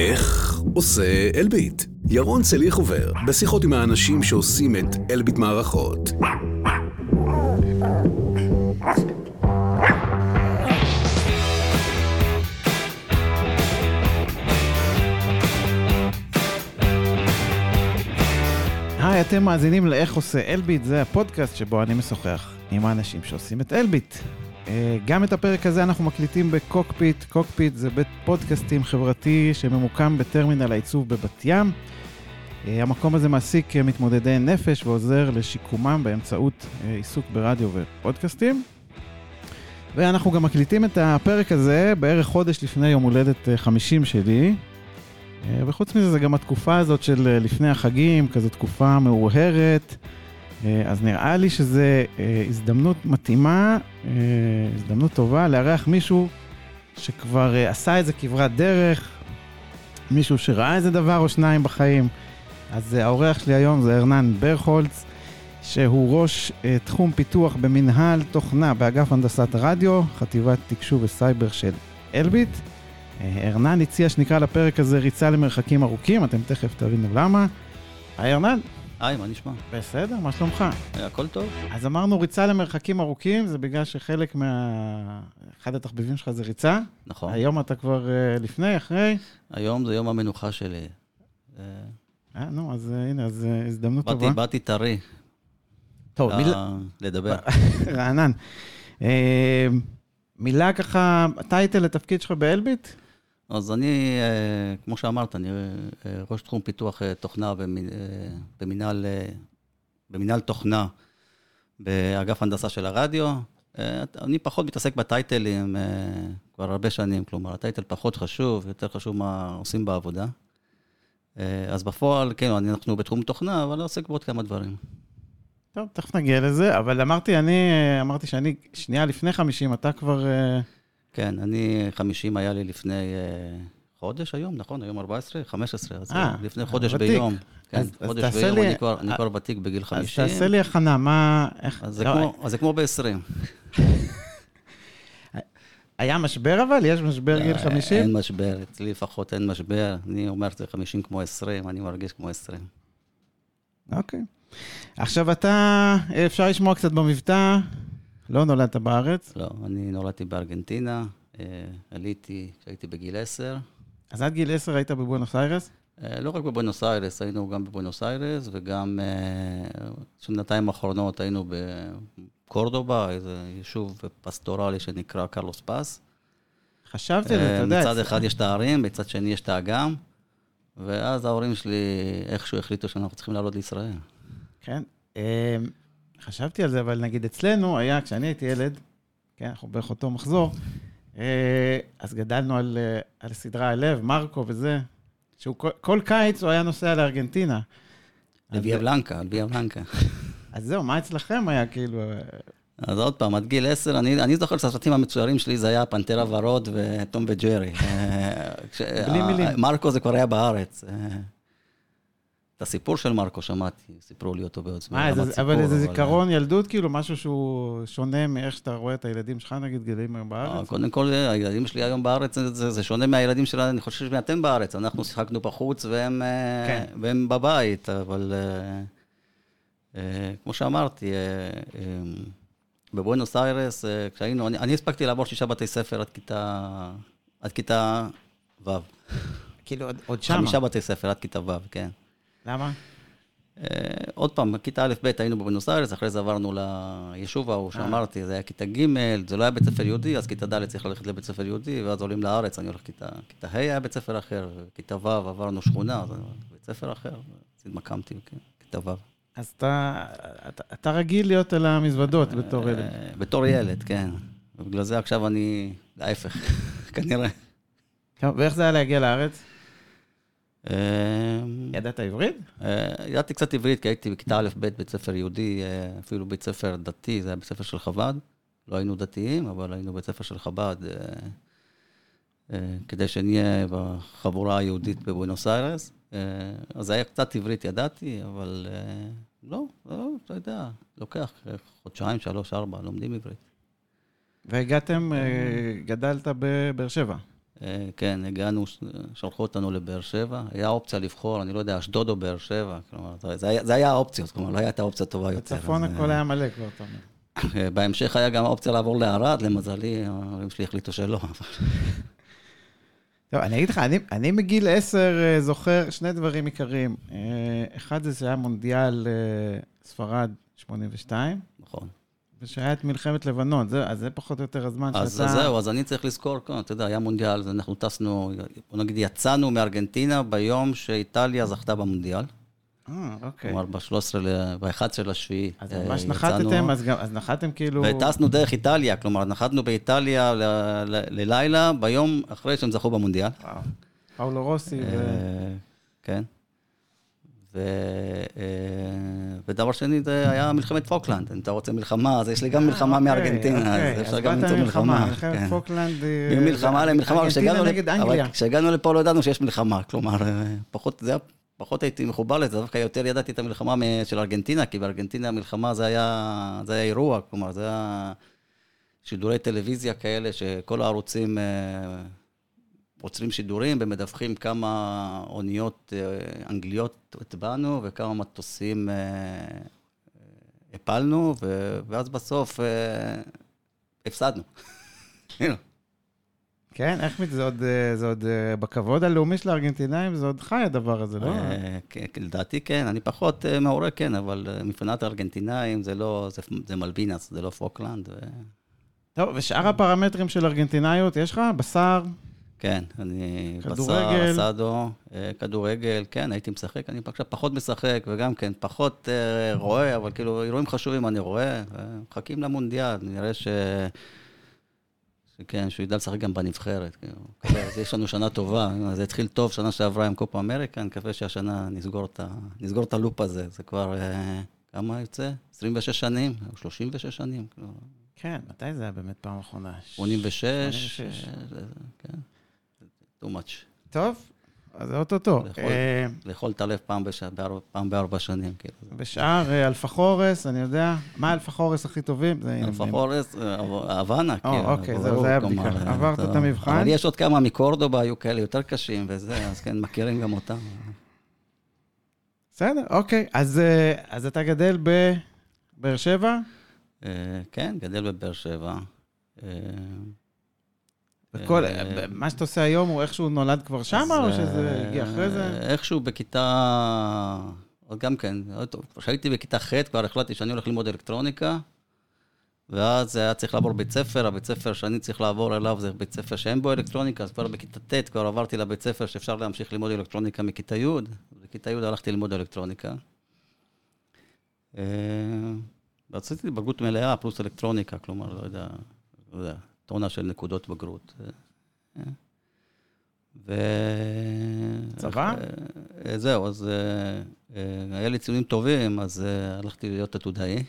איך עושה אלביט? ירון צליח עובר בשיחות עם האנשים שעושים את אלביט מערכות. היי, אתם מאזינים לאיך עושה אלביט, זה הפודקאסט שבו אני משוחח עם האנשים שעושים את אלביט. אה, גם את הפרק הזה אנחנו מקליטים בקוקפיט. קוקפיט זה בית פודקאסטים חברתי שממוקם בטרמינל העיצוב בבת ים. אה, המקום הזה מעסיק מתמודדי נפש ועוזר לשיקומם באמצעות אה, עיסוק ברדיו ופודקאסטים. ואנחנו גם מקליטים את הפרק הזה בערך חודש לפני יום הולדת 50 שלי. וחוץ מזה, זה גם התקופה הזאת של לפני החגים, כזו תקופה מאוהרת. אז נראה לי שזו הזדמנות מתאימה, הזדמנות טובה לארח מישהו שכבר עשה איזה כברת דרך, מישהו שראה איזה דבר או שניים בחיים. אז האורח שלי היום זה ארנן ברכולץ, שהוא ראש תחום פיתוח במנהל תוכנה באגף הנדסת רדיו, חטיבת תקשוב וסייבר של אלביט. ארנן הציע שנקרא לפרק הזה ריצה למרחקים ארוכים, אתם תכף תבינו למה. היי ארנן. היי, מה נשמע? בסדר, מה שלומך? הכל טוב. אז אמרנו ריצה למרחקים ארוכים, זה בגלל שחלק מה... אחד התחביבים שלך זה ריצה. נכון. היום אתה כבר uh, לפני, אחרי? היום זה יום המנוחה שלי. אה, נו, אז הנה, אז הזדמנות טובה. באתי טרי. טוב, מילה... לדבר. רענן. מילה ככה, טייטל לתפקיד שלך באלביט? אז אני, אה, כמו שאמרת, אני אה, ראש תחום פיתוח אה, תוכנה במ- במנהל, אה, במנהל תוכנה באגף הנדסה של הרדיו. אני פחות מתעסק בטייטלים כבר הרבה שנים, כלומר, הטייטל פחות חשוב, יותר חשוב מה עושים בעבודה. אז בפועל, כן, אנחנו בתחום תוכנה, אבל אני עוסק בעוד כמה דברים. טוב, תכף נגיע לזה, אבל אמרתי, אני אמרתי שאני שנייה לפני 50, אתה כבר... כן, אני 50 היה לי לפני אה, חודש היום, נכון? היום 14? 15, אז אה, אה, לפני חודש ותיק. ביום. כן, אז- אז חודש תעשה ביום, לי- אני כבר, אני אה, כבר ותיק בגיל אז 50. תעשה לי הכנה, מה... איך... אז זה לא, כמו- אז זה כמו ב-20. היה משבר אבל? יש משבר גיל 50? אין משבר, אצלי לפחות אין משבר. אני אומר, זה 50 כמו 20, אני מרגיש כמו 20. אוקיי. עכשיו אתה, אפשר לשמוע קצת במבטא, לא נולדת בארץ, לא, אני נולדתי בארגנטינה, אה, עליתי כשהייתי בגיל 10. אז עד גיל 10 היית בבואנוס איירס? אה, לא רק בבואנוס איירס, היינו גם בבואנוס איירס, וגם אה, שנתיים האחרונות היינו בקורדובה, איזה יישוב פסטורלי שנקרא קרלוס פס. חשבתי על זה, אתה יודע. מצד אחד יש את הערים, מצד שני יש את האגם, ואז ההורים שלי איכשהו החליטו שאנחנו צריכים לעלות לישראל. כן. חשבתי על זה, אבל נגיד אצלנו היה, כשאני הייתי ילד, כן, אנחנו בערך אותו מחזור, אה, אז גדלנו על, אה, על סדרה הלב, מרקו וזה, שהוא כל, כל קיץ הוא היה נוסע לארגנטינה. לוויה בלנקה, לוויה בלנקה. אז זהו, מה אצלכם היה כאילו... אז עוד פעם, עד גיל 10, אני, אני זוכר שהסרטים המצוירים שלי זה היה פנתרה ורוד וטום וג'רי. אה, בלי מילים. מרקו זה כבר היה בארץ. אה, את הסיפור של מרקו שמעתי, סיפרו לי אותו. מה, רמת איזה, סיפור, אבל איזה אה, זיכרון ילדות, כאילו, משהו שהוא שונה מאיך שאתה רואה את הילדים שלך, נגיד, גדלים היום אה, בארץ? קודם כל, הילדים שלי היום בארץ, זה, זה, שונה מהילדים שלנו, אני חושב שאתם בארץ. אנחנו שיחקנו בחוץ והם, אה, כן. והם בבית, אבל אה, אה, כמו שאמרתי, אה, אה, בבואנוס איירס, אה, כשהיינו, אני, אני הספקתי לעבור שישה בתי ספר עד כיתה, עד כיתה ו'. כאילו, עוד, עוד שמה. חמישה בתי ספר עד כיתה ו', כן. למה? אה, עוד פעם, כיתה א'-ב' היינו בבונוס איירס, אחרי זה עברנו ליישוב אה. ההוא שאמרתי, זה היה כיתה ג', זה לא היה בית ספר יהודי, אז כיתה ד' צריך ללכת לבית ספר יהודי, ואז עולים לארץ, אני הולך כיתה, כיתה ה' היה בית ספר אחר, וכיתה ו' עברנו שכונה, אז בית ספר אחר, התמקמתי, כן, כיתה ו'. אז אתה, אתה, אתה רגיל להיות על המזוודות בתור ילד. אה, בתור ילד, כן. ובגלל זה עכשיו אני, להפך, כנראה. ואיך זה היה להגיע לארץ? אה, ידעת עברית? אה, ידעתי קצת עברית, כי הייתי בכיתה א'-ב' בית ספר יהודי, אה, אפילו בית ספר דתי, זה היה בית ספר של חב"ד. לא היינו דתיים, אבל היינו בית ספר של חב"ד, אה, כדי שנהיה בחבורה היהודית בבואנוס איירס. אז היה קצת עברית ידעתי, אבל לא, לא, אתה יודע, לוקח חודשיים, שלוש, ארבע, לומדים עברית. והגעתם, גדלת בבאר שבע. אה, כן, הגענו, ש- שלחו אותנו לבאר שבע, היה אופציה לבחור, אני לא יודע, אשדוד או באר שבע, כלומר, זה- היה- זה היה האופציות, כלומר, לא הייתה אופציה טובה יותר. בצפון הכל היה מלא כבר, אתה אומר. אה, בהמשך היה גם האופציה לעבור לערד, למזלי, ההורים שלי החליטו שלא. טוב, אני אגיד לך, אני, אני מגיל עשר אה, זוכר שני דברים עיקריים. אה, אחד זה שהיה מונדיאל אה, ספרד 82, נכון. ושהיה את מלחמת לבנון, זה, אז זה פחות או יותר הזמן אז שאתה... זהו, אז אני צריך לזכור, כן, אתה יודע, היה מונדיאל, אז אנחנו טסנו, בוא נגיד, יצאנו מארגנטינה ביום שאיטליה זכתה במונדיאל. אה, אוקיי. כלומר, ב-13, ב-11 לשביעי. אז אה, ממש נחתתם, אז, גם, אז נחתתם כאילו... וטסנו דרך איטליה, כלומר, נחתנו באיטליה ל- ל- ללילה, ביום אחרי שהם זכו במונדיאל. וואו. פאולו רוסי, ו... אה, כן. ו- אה, ודבר שני, זה היה מלחמת פוקלנד. אם אתה רוצה מלחמה, אז יש לי גם מלחמה אה, מארגנטינה, אוקיי, אז אפשר אז גם למצוא מלחמה. מלחמת כן. פוקלנד... אה, ממלחמה למלחמה, אבל כשהגענו לפה לא ידענו שיש מלחמה, כלומר, אה, פחות, זה היה, פחות הייתי מחובר לזה, דווקא יותר ידעתי את המלחמה של ארגנטינה, כי בארגנטינה המלחמה זה היה, זה היה אירוע, כלומר, זה היה שידורי טלוויזיה כאלה, שכל הערוצים אה, עוצרים שידורים ומדווחים כמה אוניות אה, אנגליות הטבענו וכמה מטוסים אה, אה, הפלנו, ואז בסוף הפסדנו. כן, איך זה עוד, זה עוד בכבוד הלאומי של הארגנטינאים, זה עוד חי הדבר הזה, לא? כן, כן, לדעתי כן, אני פחות מעורה, כן, אבל מבחינת הארגנטינאים זה לא, זה, זה מלבינס, זה לא פוקלנד. ו... טוב, ושאר הפרמטרים של ארגנטינאיות, יש לך? בשר? כן, אני כדורגל. בשר, אסדו, אה, כדורגל, כן, הייתי משחק, אני עכשיו פחות משחק, וגם כן, פחות אה, רואה, אבל כאילו, אירועים חשובים אני רואה, אה, מחכים למונדיאל, נראה ש... שכן, שהוא ידע לשחק גם בנבחרת. כאילו. יש לנו שנה טובה, זה התחיל טוב שנה שעברה עם קופה אמריקה, אני מקווה שהשנה נסגור את, ה... נסגור את הלופ הזה, זה כבר, אה, כמה יוצא? 26 שנים, או 36 שנים, כאילו, כן, מתי זה היה באמת פעם אחרונה? 86, 86. אה, זה- כן, too much. טוב, אז אוטוטו. לאכול. אה, לאכול את הלב פעם, בש... פעם בארבע שנים, כאילו. בשאר אה, אלפחורס, אני יודע, מה אלפחורס הכי טובים? זה- אלפחורס, אה, הוואנה, כאילו. אוקיי, זהו, זה היה. אה, עברת. את המבחן? אבל יש עוד כמה מקורדובה, היו כאלה יותר קשים וזה, אז כן, מכירים גם אותם. בסדר, אוקיי. אז אז אתה גדל בבאר שבע? כן, גדל בבאר שבע. וכל, אה, מה שאתה עושה היום הוא איכשהו נולד כבר שמה, או שזה אה, הגיע אחרי זה? איכשהו בכיתה... גם כן, כשהייתי בכיתה ח' כבר החלטתי שאני הולך ללמוד אלקטרוניקה, ואז היה צריך לעבור בית ספר, הבית ספר שאני צריך לעבור אליו זה בית ספר שאין בו אלקטרוניקה, אז כבר בכיתה ט' כבר עברתי לבית ספר שאפשר להמשיך ללמוד אלקטרוניקה מכיתה י', בכיתה י' הלכתי ללמוד אלקטרוניקה. אה, ועשיתי בגרות מלאה פלוס אלקטרוניקה, כלומר, לא יודע, לא יודע, טונה של נקודות בגרות. אה, ו... צבא? אה, זהו, אז אה, אה, היה לי ציונים טובים, אז אה, הלכתי להיות עתודאי.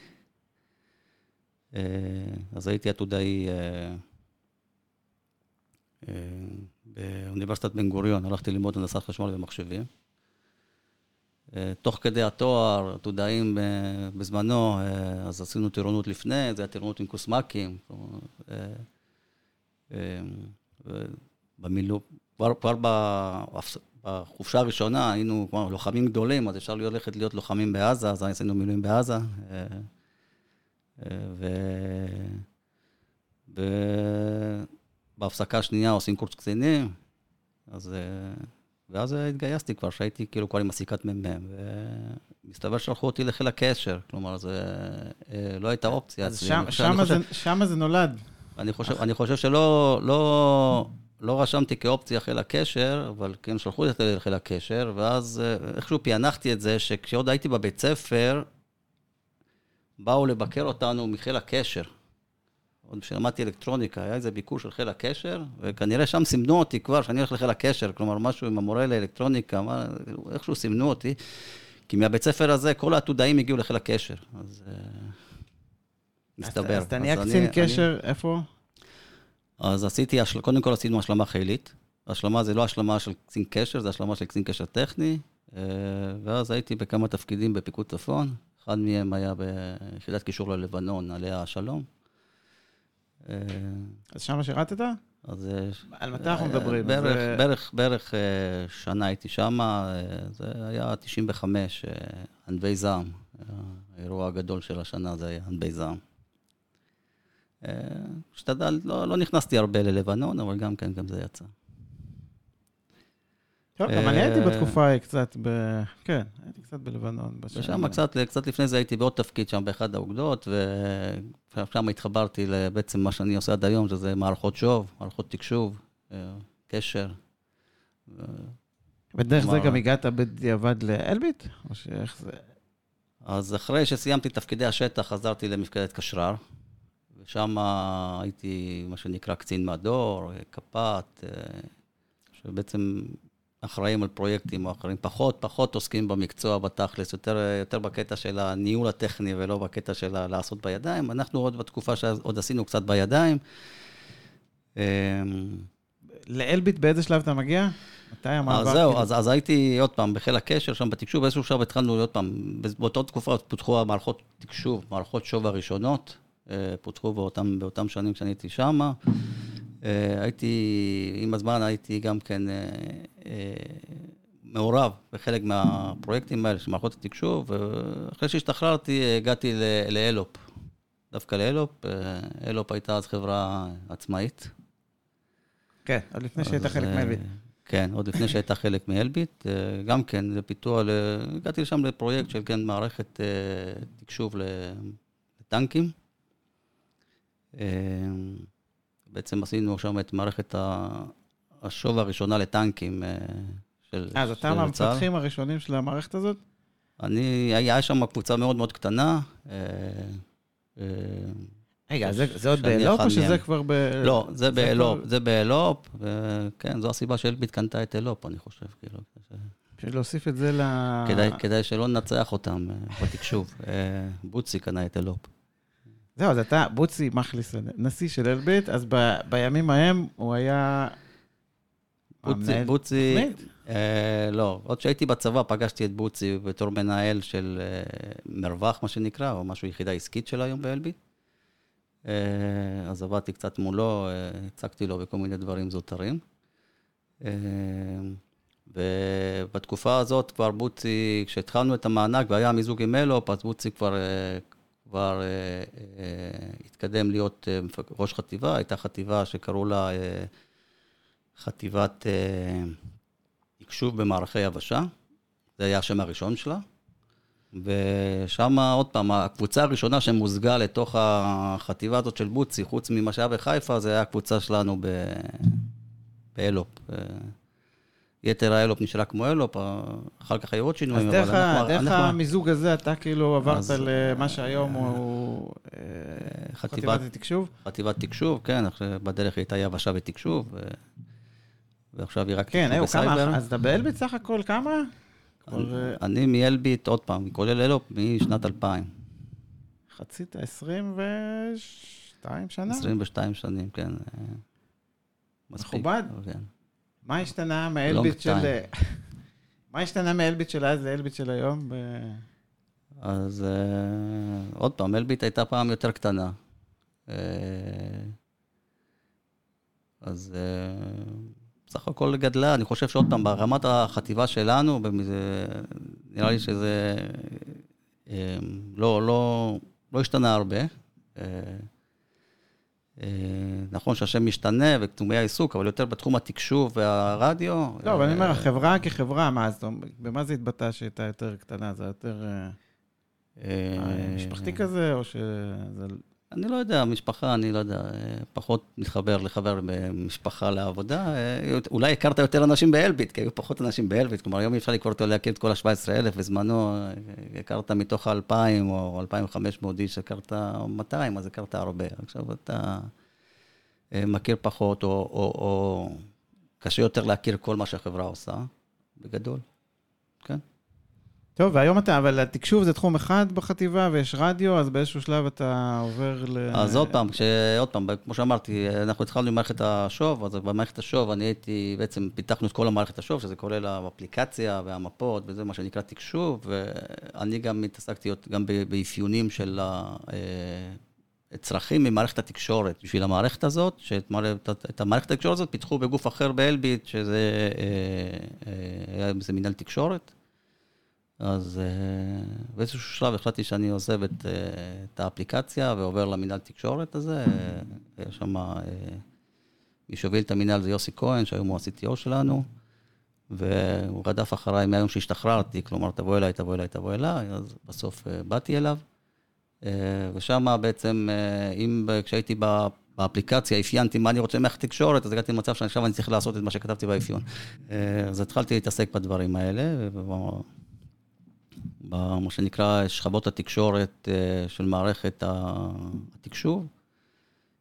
אה, אז הייתי עתודאי אה, אה, באוניברסיטת בן גוריון, הלכתי ללמוד הנדסת חשמל ומחשבים. אה, תוך כדי התואר, עתודאים אה, בזמנו, אה, אז עשינו טירונות לפני, זה היה טירונות עם כוסמ"קים. אה, ובמילוא, כבר, כבר בחופשה הראשונה היינו כבר לוחמים גדולים, אז אפשר ללכת להיות לוחמים בעזה, אז עשינו מילואים בעזה. אה, אה. ובהפסקה השנייה עושים קורס קצינים, אז... אה, ואז התגייסתי כבר, שהייתי כאילו כבר עם הסיכת מ"מ, ומסתבר שלחו אותי לחיל הקשר, כלומר, זה לא הייתה אופציה אז. שם- אני חושב- זה- שמה זה נולד. אני חושב, אני חושב שלא לא, לא רשמתי כאופציה חיל הקשר, אבל כן שלחו אותי לחיל הקשר, ואז אה, איכשהו פענחתי את זה, שכשעוד הייתי בבית ספר, באו לבקר אותנו מחיל הקשר. עוד כשלמדתי אלקטרוניקה, היה איזה ביקור של חיל הקשר, וכנראה שם סימנו אותי כבר שאני הולך לחיל הקשר, כלומר, משהו עם המורה לאלקטרוניקה, מה, איכשהו סימנו אותי, כי מהבית ספר הזה כל העתודאים הגיעו לחיל הקשר, אז אה, מסתבר. אז אתה נהיה קצין קשר, איפה? אז עשיתי, קודם כל עשינו השלמה חילית. השלמה זה לא השלמה של קצין קשר, זה השלמה של קצין קשר טכני. אה, ואז הייתי בכמה תפקידים בפיקוד צפון. אחד מהם היה ביחידת קישור ללבנון, עליה השלום. אה, אז שמה שירתת? אז... אה, על מתי אנחנו מדברים? בערך, זה- בערך, בערך שנה הייתי שם, זה היה 95, אה, ענבי זעם. האירוע הגדול של השנה זה היה ענבי זעם. אה, השתדל, לא, לא נכנסתי הרבה ללבנון, אבל גם כן, גם זה יצא. טוב, גם אני הייתי אה, בתקופה קצת ב... כן, הייתי קצת בלבנון. ושם. קצת, קצת לפני זה הייתי בעוד תפקיד שם באחד האוגדות, ושם התחברתי בעצם מה שאני עושה עד היום, שזה מערכות שוב, מערכות תקשוב, אה, קשר. ודרך זה גם הגעת בדיעבד לאלביט? או שאיך זה... אז אחרי שסיימתי תפקידי השטח, חזרתי למפקדת קשרר, ושם הייתי, מה שנקרא, קצין מדור, קפ"ט, אה, שבעצם אחראים על פרויקטים או אחרים, פחות, פחות עוסקים במקצוע בתכלס, יותר, יותר בקטע של הניהול הטכני ולא בקטע של לעשות בידיים. אנחנו עוד בתקופה שעוד עשינו קצת בידיים. אה, לאלביט באיזה שלב אתה מגיע? מתי המעבר? אז זהו, כאילו? אז, אז הייתי עוד פעם בחיל הקשר, שם בתקשוב, באיזשהו שלב התחלנו עוד פעם, באותה תקופה פותחו המערכות תקשוב, מערכות שוב הראשונות, אה, פותחו באותם, באותם שנים כשאני הייתי שם. אה, הייתי, עם הזמן הייתי גם כן אה, אה, מעורב בחלק מהפרויקטים האלה של מערכות התקשוב, ואחרי שהשתחררתי אה, הגעתי לאלופ, דווקא לאלופ, אה, אלופ הייתה אז חברה עצמאית. כן, עוד לפני שהיית אז, חלק אה, מאלביט. כן, עוד לפני שהייתה חלק מאלביט. אה, גם כן, לפיתוח, ל- הגעתי לשם לפרויקט של כן, מערכת אה, תקשוב לטנקים. אה, בעצם עשינו שם את מערכת השוב הראשונה לטנקים אה, של אה, אז אתה מהמפתחים הראשונים של המערכת הזאת? אני, היה שם קבוצה מאוד מאוד קטנה. אה, רגע, זה זה עוד באלופ או שזה מהם. כבר ב... לא, זה באלופ, זה באלופ, וכן, זו הסיבה שאלביט קנתה את אלופ, אני חושב, כאילו. בשביל להוסיף את זה ל... כדאי, כדאי שלא ננצח אותם בתקשוב. בוצי קנה את אלופ. זהו, אז אתה, בוצי מכליס, נשיא של אלביט, אז ב- בימים ההם הוא היה... בוצי, המנהל בוצי? אה, לא, עוד שהייתי בצבא פגשתי את בוצי בתור מנהל של אה, מרווח, מה שנקרא, או משהו יחידה עסקית של היום באלביט. אה, אז עבדתי קצת מולו, אה, הצגתי לו בכל מיני דברים זוטרים. אה, ובתקופה הזאת כבר בוצי, כשהתחלנו את המענק והיה מיזוג עם אלופ, אז בוצי כבר, אה, כבר אה, אה, התקדם להיות אה, ראש חטיבה, הייתה חטיבה שקראו לה חטיבת תקשוב במערכי יבשה, זה היה השם הראשון שלה. ושם, עוד פעם, הקבוצה הראשונה שמוזגה לתוך החטיבה הזאת של בוצי, חוץ ממה שהיה בחיפה, זה היה הקבוצה שלנו ב... באל-אופ. אה, יתר האל-אופ נשארה כמו אל-אופ, אה, אחר כך היו עוד אז שינויים, אנחנו... דרך אנחנו- המיזוג הזה אתה כאילו עברת אז, למה שהיום הוא... אה, חטיבת- התקשוב? חטיבת תקשוב, כן, בדרך הייתה יבשה ותקשוב, ו... ועכשיו היא רק כן, תקשוב היו כמה, בסייבר. אז אתה באלביט סך הכל כמה? אה, אני מאלביט, עוד פעם, כולל אל-אופ, משנת 2000. חצית 22 שנה? 22 שנים, כן. אה, מספיק. מכובד. כן. מה השתנה מאלביט Long של... מה השתנה מאלביט של אז לאלביט של היום? ב- אז אה, עוד פעם, אלביט הייתה פעם יותר קטנה. אה, אז אה, בסך הכל גדלה, אני חושב שעוד פעם, ברמת החטיבה שלנו, במ- זה- נראה לי שזה אה, לא, לא, לא השתנה הרבה. אה, נכון שהשם משתנה ותחומי העיסוק, אבל יותר בתחום התקשוב והרדיו. לא, אבל אני אומר, אה, החברה כחברה, מה, זאת אומרת, במה זה התבטא שהייתה יותר קטנה? זה יותר אה, אה, משפחתי כזה, או שזה... אני לא יודע, משפחה, אני לא יודע, אה, פחות מתחבר לחבר במשפחה לעבודה. אה, אולי הכרת יותר אנשים באלביט, כי היו פחות אנשים באלביט. כלומר, היום אי אפשר לקרוא אותו להכיר את כל ה-17,000, בזמנו אה, הכרת מתוך ה-2,000 או 2,500 איש, הכרת 200, אז הכרת הרבה. עכשיו אתה מכיר פחות, או, או, או קשה יותר להכיר כל מה שהחברה עושה, בגדול. טוב, והיום אתה, אבל התקשוב זה תחום אחד בחטיבה, ויש רדיו, אז באיזשהו שלב אתה עובר ל... אז עוד פעם, כש... עוד פעם, כמו שאמרתי, אנחנו התחלנו עם מערכת השוב, אז במערכת השוב אני הייתי, בעצם פיתחנו את כל המערכת השוב, שזה כולל האפליקציה והמפות, וזה מה שנקרא תקשוב, ואני גם התעסקתי גם באפיונים של צרכים ממערכת התקשורת בשביל המערכת הזאת, שאת המערכת התקשורת הזאת פיתחו בגוף אחר באלביט, שזה היה איזה מנהל תקשורת. אז באיזשהו שלב החלטתי שאני עוזב את, את האפליקציה ועובר למנהל תקשורת הזה. היה שם, מי שהוביל את המנהל זה יוסי כהן, שהיום הוא ה-CTO שלנו. והוא רדף אחריי מהיום שהשתחררתי, כלומר, תבוא אליי, תבוא אליי, תבוא אליי, אז בסוף uh, באתי אליו. Uh, ושם בעצם, uh, אם כשהייתי באפליקציה, אפיינתי מה אני רוצה ממערכת תקשורת, אז הגעתי למצב שעכשיו אני צריך לעשות את מה שכתבתי באפיון. Uh, אז התחלתי להתעסק בדברים האלה, במה שנקרא שכבות התקשורת uh, של מערכת התקשוב.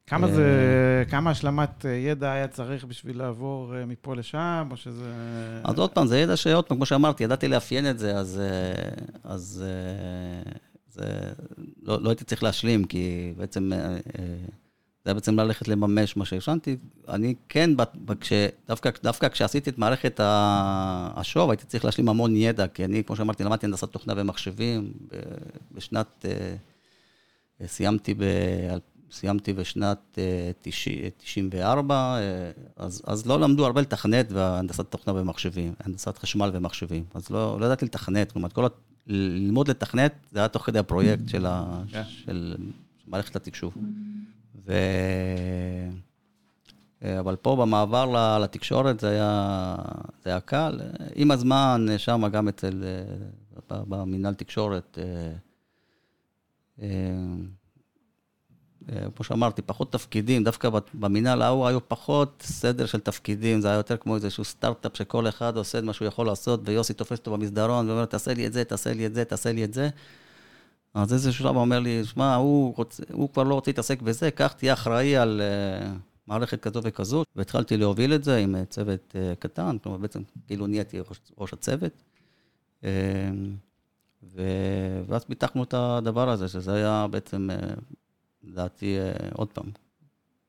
כמה זה, כמה השלמת ידע היה צריך בשביל לעבור מפה לשם, או שזה... אז עוד פעם, זה ידע שעוד פעם, כמו שאמרתי, ידעתי לאפיין את זה, אז, אז זה, לא, לא הייתי צריך להשלים, כי בעצם, זה היה בעצם ללכת לממש מה שהשנתי. אני כן, כש, דווקא, דווקא כשעשיתי את מערכת השוב, הייתי צריך להשלים המון ידע, כי אני, כמו שאמרתי, למדתי הנדסת תוכנה ומחשבים, בשנת, סיימתי ב... סיימתי בשנת 94, אה, אה, אז, אז לא למדו הרבה לתכנת והנדסת תוכנה ומחשבים, הנדסת חשמל ומחשבים. אז לא, לא ידעתי לתכנת, כלומר, כל. ללמוד לתכנת, זה היה תוך כדי הפרויקט של, ה... yeah. כן. של מערכת התקשוב. ו... אה, אבל פה במעבר לתקשורת זה היה, זה היה קל. עם הזמן, שם גם אצל, במינהל תקשורת, אה, כמו שאמרתי, פחות תפקידים, דווקא במינהל ההוא היו פחות סדר של תפקידים, זה היה יותר כמו איזשהו סטארט-אפ שכל אחד עושה את מה שהוא יכול לעשות, ויוסי תופס אותו במסדרון ואומר, תעשה לי את זה, תעשה לי את זה, תעשה לי את זה. אז איזה שלב אומר לי, שמע, הוא. הוא כבר לא רוצה להתעסק בזה, קח, תהיה אחראי על uh, מערכת כזו וכזו. והתחלתי להוביל את זה עם uh, צוות uh, קטן, כלומר, בעצם כאילו נהייתי ראש, ראש הצוות. Uh, ו... ואז פיתחנו את הדבר הזה, שזה היה בעצם uh, לדעתי, אה, עוד פעם,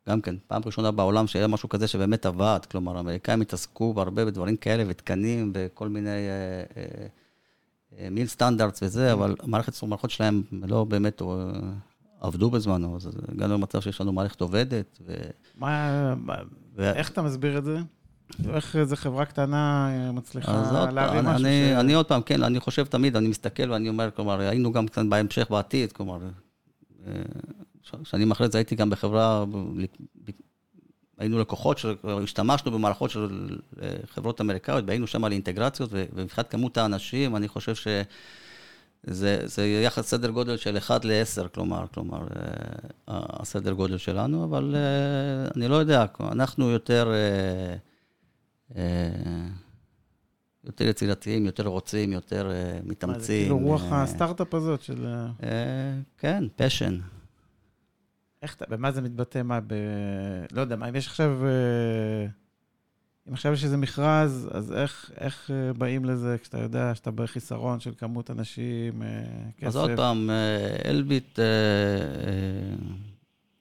גם כן, פעם ראשונה בעולם שהיה משהו כזה שבאמת עבד, כלומר, האמריקאים התעסקו בהרבה בדברים כאלה, ותקנים, וכל מיני אה, אה, מיל סטנדרטס וזה, אבל המערכת, המערכות שלהם לא באמת עבדו בזמנו, אז הגענו למצב שיש לנו מערכת עובדת. ו... מה, ו... איך אתה מסביר את זה? איך איזה חברה קטנה מצליחה להביא משהו אני, ש... אני עוד פעם, כן, אני חושב תמיד, אני מסתכל ואני אומר, כלומר, היינו גם קצת בהמשך בעתיד, כלומר, שנים אחרי זה הייתי גם בחברה, היינו לקוחות, השתמשנו במערכות של אה, חברות אמריקאיות, והיינו שם על אינטגרציות, ומבחינת כמות האנשים, אני חושב שזה זה יחס סדר גודל של 1 ל-10, כלומר, כלומר, אה, הסדר גודל שלנו, אבל אה, אני לא יודע, אנחנו יותר... יותר יצירתיים, יותר רוצים, יותר מתאמצים. זה כאילו רוח הסטארט-אפ הזאת של... כן, פשן. איך אתה, במה זה מתבטא? מה, ב... לא יודע, מה, אם יש עכשיו... אה, אם עכשיו יש איזה מכרז, אז איך, איך אה, באים לזה כשאתה יודע שאתה בחיסרון של כמות אנשים, כסף? אז עוד פעם, אלביט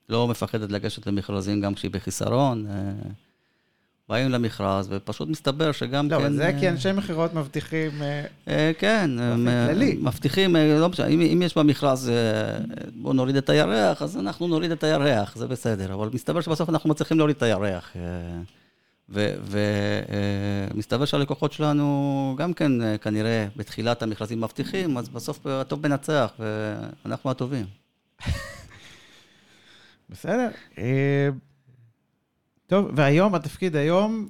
לא מפחדת לגשת למכרזים גם כשהיא בחיסרון. באים למכרז, ופשוט מסתבר שגם לא, כן... לא, זה כי אנשי מכירות מבטיחים... אה, כן, מבטיחים, לא משנה, אם, אם יש במכרז, בואו נוריד את הירח, אז אנחנו נוריד את הירח, זה בסדר, אבל מסתבר שבסוף אנחנו מצליחים להוריד את הירח. ומסתבר שהלקוחות שלנו גם כן כנראה בתחילת המכרזים מבטיחים, אז בסוף הטוב מנצח, ואנחנו הטובים. בסדר. טוב, והיום, התפקיד היום?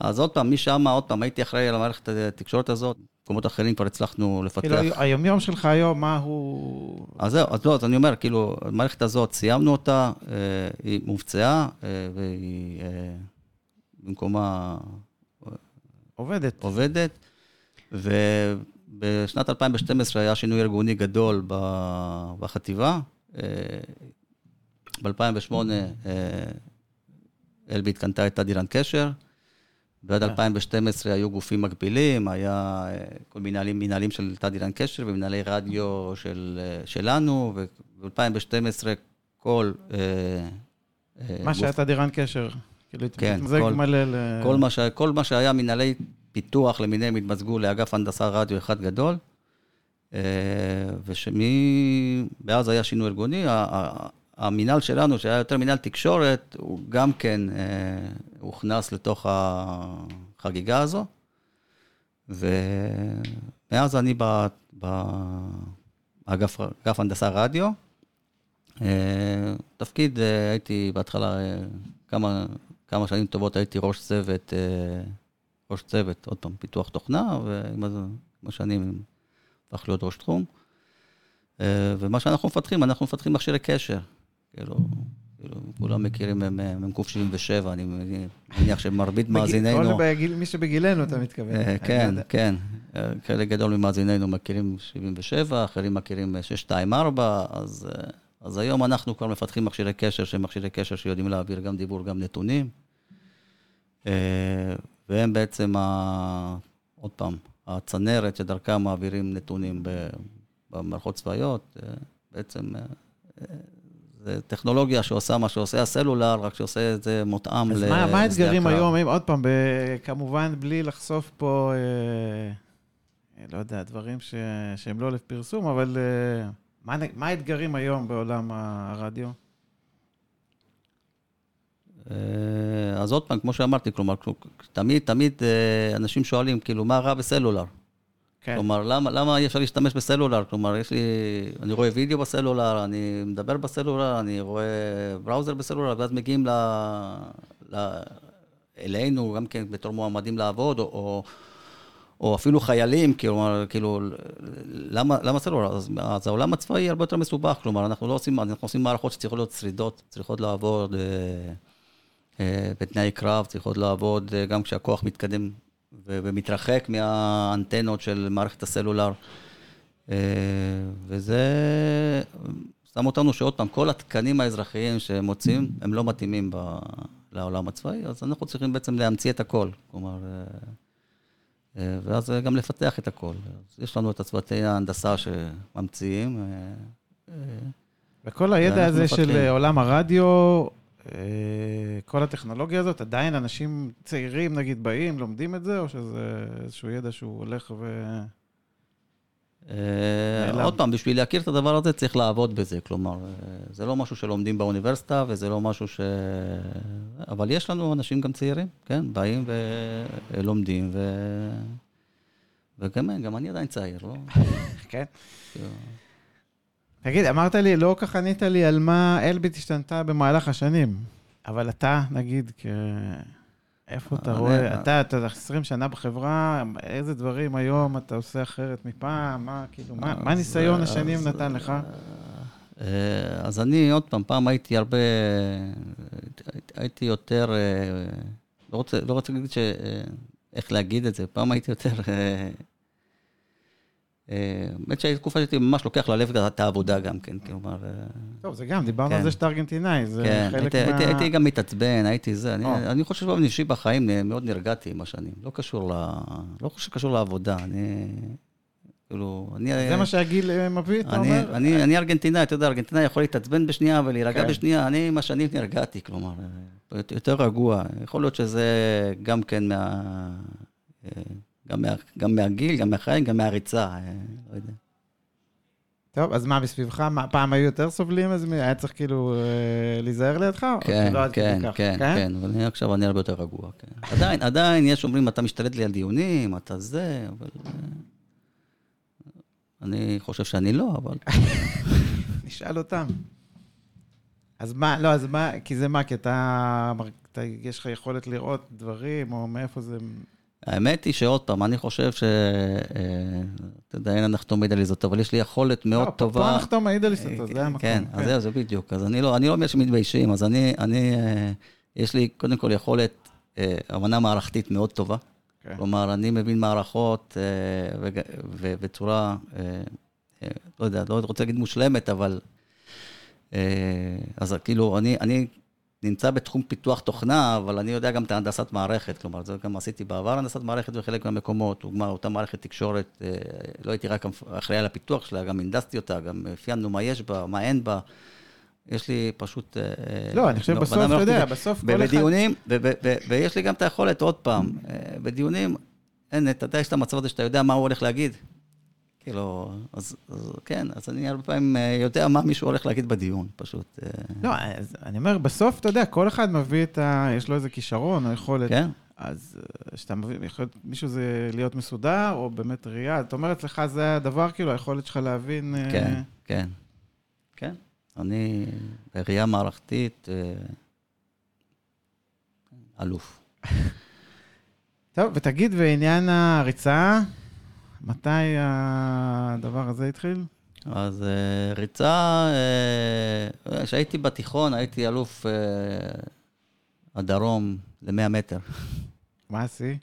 אז עוד פעם, משם, עוד פעם, הייתי אחראי על המערכת התקשורת הזאת, במקומות אחרים כבר הצלחנו לפתח. כאילו, היומיום שלך היום, מה הוא... אז זהו, אז לא, אז אני אומר, כאילו, המערכת הזאת, סיימנו אותה, אה, היא מובצעה, אה, והיא אה, במקומה... עובדת. עובדת, ובשנת 2012 היה שינוי ארגוני גדול בחטיבה. ב-2008 אלביט קנתה את תדירן קשר, ועד 2012 היו גופים מקבילים, היה אה, כל מנהלים, מנהלים של תדירן קשר ומנהלי רדיו של, אה, שלנו, וב-2012 כל... אה, מה שהיה תדירן קשר. כאילו, כן, כל, מלא ל... כל, מה ש... כל מה שהיה מנהלי פיתוח למיניהם התמזגו לאגף הנדסה רדיו אחד גדול, ושמי... ואז היה שינוי ארגוני, המינהל שלנו, שהיה יותר מינהל תקשורת, הוא גם כן אה, הוכנס לתוך החגיגה הזו. ומאז אני באגף הנדסה רדיו. אה, תפקיד, אה, הייתי בהתחלה אה, כמה, כמה שנים טובות, הייתי ראש צוות, ראש צוות, עוד פעם, פיתוח תוכנה, ועם השנים הפך להיות ראש תחום. ומה שאנחנו מפתחים, אנחנו מפתחים מכשירי קשר. כאילו, כאילו, כולם מכירים מ"ק 77, אני מניח שמרבית מאזיננו... מי שבגילנו, אתה מתכוון. כן, כן. חלק גדול ממאזיננו מכירים 77, אחרים מכירים 624, אז... אז היום אנחנו כבר מפתחים מכשירי קשר, שהם מכשירי קשר שיודעים להעביר גם דיבור, גם נתונים. אה, והם בעצם, ה... עוד פעם, הצנרת שדרכה מעבירים נתונים במערכות צבאיות. אה, בעצם אה, זה טכנולוגיה שעושה מה שעושה הסלולר, רק שעושה את זה מותאם לשדה הקרב. אז מה האתגרים היום, אם, עוד פעם. כמובן בלי לחשוף פה, אה, לא יודע, דברים ש... שהם לא לפרסום, אבל... אה, מה, מה האתגרים היום בעולם הרדיו? אה, אז עוד פעם, כמו שאמרתי, כלומר, תמיד, תמיד אה, אנשים שואלים, כאילו, מה רע בסלולר? כן. כלומר, למה, למה אי אפשר להשתמש בסלולר? כלומר, יש לי, אני רואה וידאו בסלולר, אני מדבר בסלולר, אני רואה בראוזר בסלולר, ואז מגיעים ל, ל, אלינו, גם כן בתור מועמדים לעבוד, או, או או אפילו חיילים, כלומר, כאילו, למה, למה סלולר? אז, אז העולם הצבאי הרבה יותר מסובך, כלומר, אנחנו לא עושים, אנחנו עושים מערכות שצריכות להיות שרידות, צריכות לעבוד אה, אה, בתנאי קרב, צריכות לעבוד אה, גם כשהכוח מתקדם ומתרחק מהאנטנות של מערכת הסלולר. אה, וזה שם אותנו שעוד פעם, כל התקנים האזרחיים שהם מוצאים, הם לא מתאימים ב- לעולם הצבאי, אז אנחנו צריכים בעצם להמציא את הכל. כלומר... אה, אה, ואז גם לפתח את הכל. אז יש לנו את הצוותי ההנדסה שממציאים. וכל הידע הזה מפתחים. של עולם הרדיו, כל הטכנולוגיה הזאת, עדיין אנשים צעירים, נגיד, באים, לומדים את זה, או שזה איזשהו ידע שהוא הולך ו... עוד פעם, בשביל להכיר את הדבר הזה צריך לעבוד בזה, כלומר, זה לא משהו שלומדים באוניברסיטה וזה לא משהו ש... אבל יש לנו אנשים גם צעירים, כן, באים ולומדים, ו... וגם גם אני עדיין צעיר, לא? כן. תגיד, אמרת לי, לא כל כך ענית לי על מה אלביט השתנתה במהלך השנים, אבל אתה, נגיד, כ... איפה אתה רואה, אתה, אתה 20 שנה בחברה, איזה דברים היום אתה עושה אחרת מפעם? מה, כאילו, מה הניסיון השנים נתן לך? אה, אז אני, עוד פעם, פעם הייתי הרבה, הייתי יותר, אה, לא רוצה, לא רוצה להגיד ש... אה, איך להגיד את זה, פעם הייתי יותר האמת שהייתה תקופה שהייתי ממש לוקח ללב את העבודה גם כן, כלומר... אה, טוב, זה גם, דיברנו על כן. זה שאתה ארגנטינאי, זה כן, חלק מה... כן, הייתי גם מתעצבן, הייתי זה, אני חושב שבאופן אישי בחיים מאוד נרגעתי עם השנים, לא קשור ל... לא חושב שקשור לעבודה, אני... כאילו, אני... זה מה שהגיל אה, מביא, אתה אומר? אני ארגנטינאי, אתה יודע, ארגנטינאי יכול להתעצבן בשנייה ולהירגע בשנייה, אני עם השנים נרגעתי, כלומר, אה, יותר רגוע. יכול להיות שזה גם כן מה... גם, מה, גם מהגיל, גם מהחיים, גם מהריצה, אה, לא יודע. טוב, אז מה, בסביבך, מה, פעם היו יותר סובלים, אז היה צריך כאילו אה, להיזהר לידך? כן, לא כן, כן, כן, כן, אבל אני עכשיו אני הרבה יותר רגוע, כן. עדיין, עדיין יש אומרים, אתה משתלט לי על דיונים, אתה זה, אבל... אה, אני חושב שאני לא, אבל... נשאל אותם. אז מה, לא, אז מה, כי זה מה, כי אתה, אתה, יש לך יכולת לראות דברים, או מאיפה זה... האמת היא שעוד פעם, אני חושב ש... אה, אתה יודע, אין הנחתום מעיד על עיזותו, אבל יש לי יכולת מאוד לא, טובה. פה הנחתום מעיד על עיזותו, זה המקום. כן, אז כן. זהו, זה בדיוק. אז אני לא, אני לא אומר שמתביישים, אז אני, אני, אה, יש לי קודם כל יכולת, אה, הבנה מערכתית מאוד טובה. כן. כלומר, אני מבין מערכות בצורה, לא יודע, לא רוצה להגיד מושלמת, אבל... אז כאילו, אני, אני נמצא בתחום פיתוח תוכנה, אבל אני יודע גם את הנדסת מערכת, כלומר, זה גם עשיתי בעבר הנדסת מערכת בחלק מהמקומות, דוגמה, אותה מערכת תקשורת, אה, לא הייתי רק אחראי על הפיתוח שלה, גם הנדסתי אותה, גם אפיינו מה יש בה, מה אין בה. יש לי פשוט... אה, לא, אני חושב בסוף, אתה יודע, בסוף כל אחד... בדיונים, ויש לי גם את היכולת, עוד פעם, אה, בדיונים, אין, אתה יודע, יש את המצב הזה שאתה יודע מה הוא הולך להגיד. כאילו, אז, אז כן, אז אני הרבה פעמים אה, יודע מה מישהו הולך להגיד בדיון, פשוט. אה, לא, אז אני אומר, בסוף, אתה יודע, כל אחד מביא את ה... יש לו איזה כישרון או יכולת. כן, אז אה, כשאתה מביא, יכול להיות, מישהו זה להיות מסודר, או באמת ראייה. זאת אומרת, אצלך זה הדבר, כאילו, היכולת שלך להבין... אה, כן, כן, כן. אני בראייה מערכתית אה, אלוף. טוב, ותגיד, בעניין הריצה, מתי הדבר הזה התחיל? אז אה, ריצה, אה, כשהייתי בתיכון, הייתי אלוף אה, הדרום ל-100 מטר. מה השיא?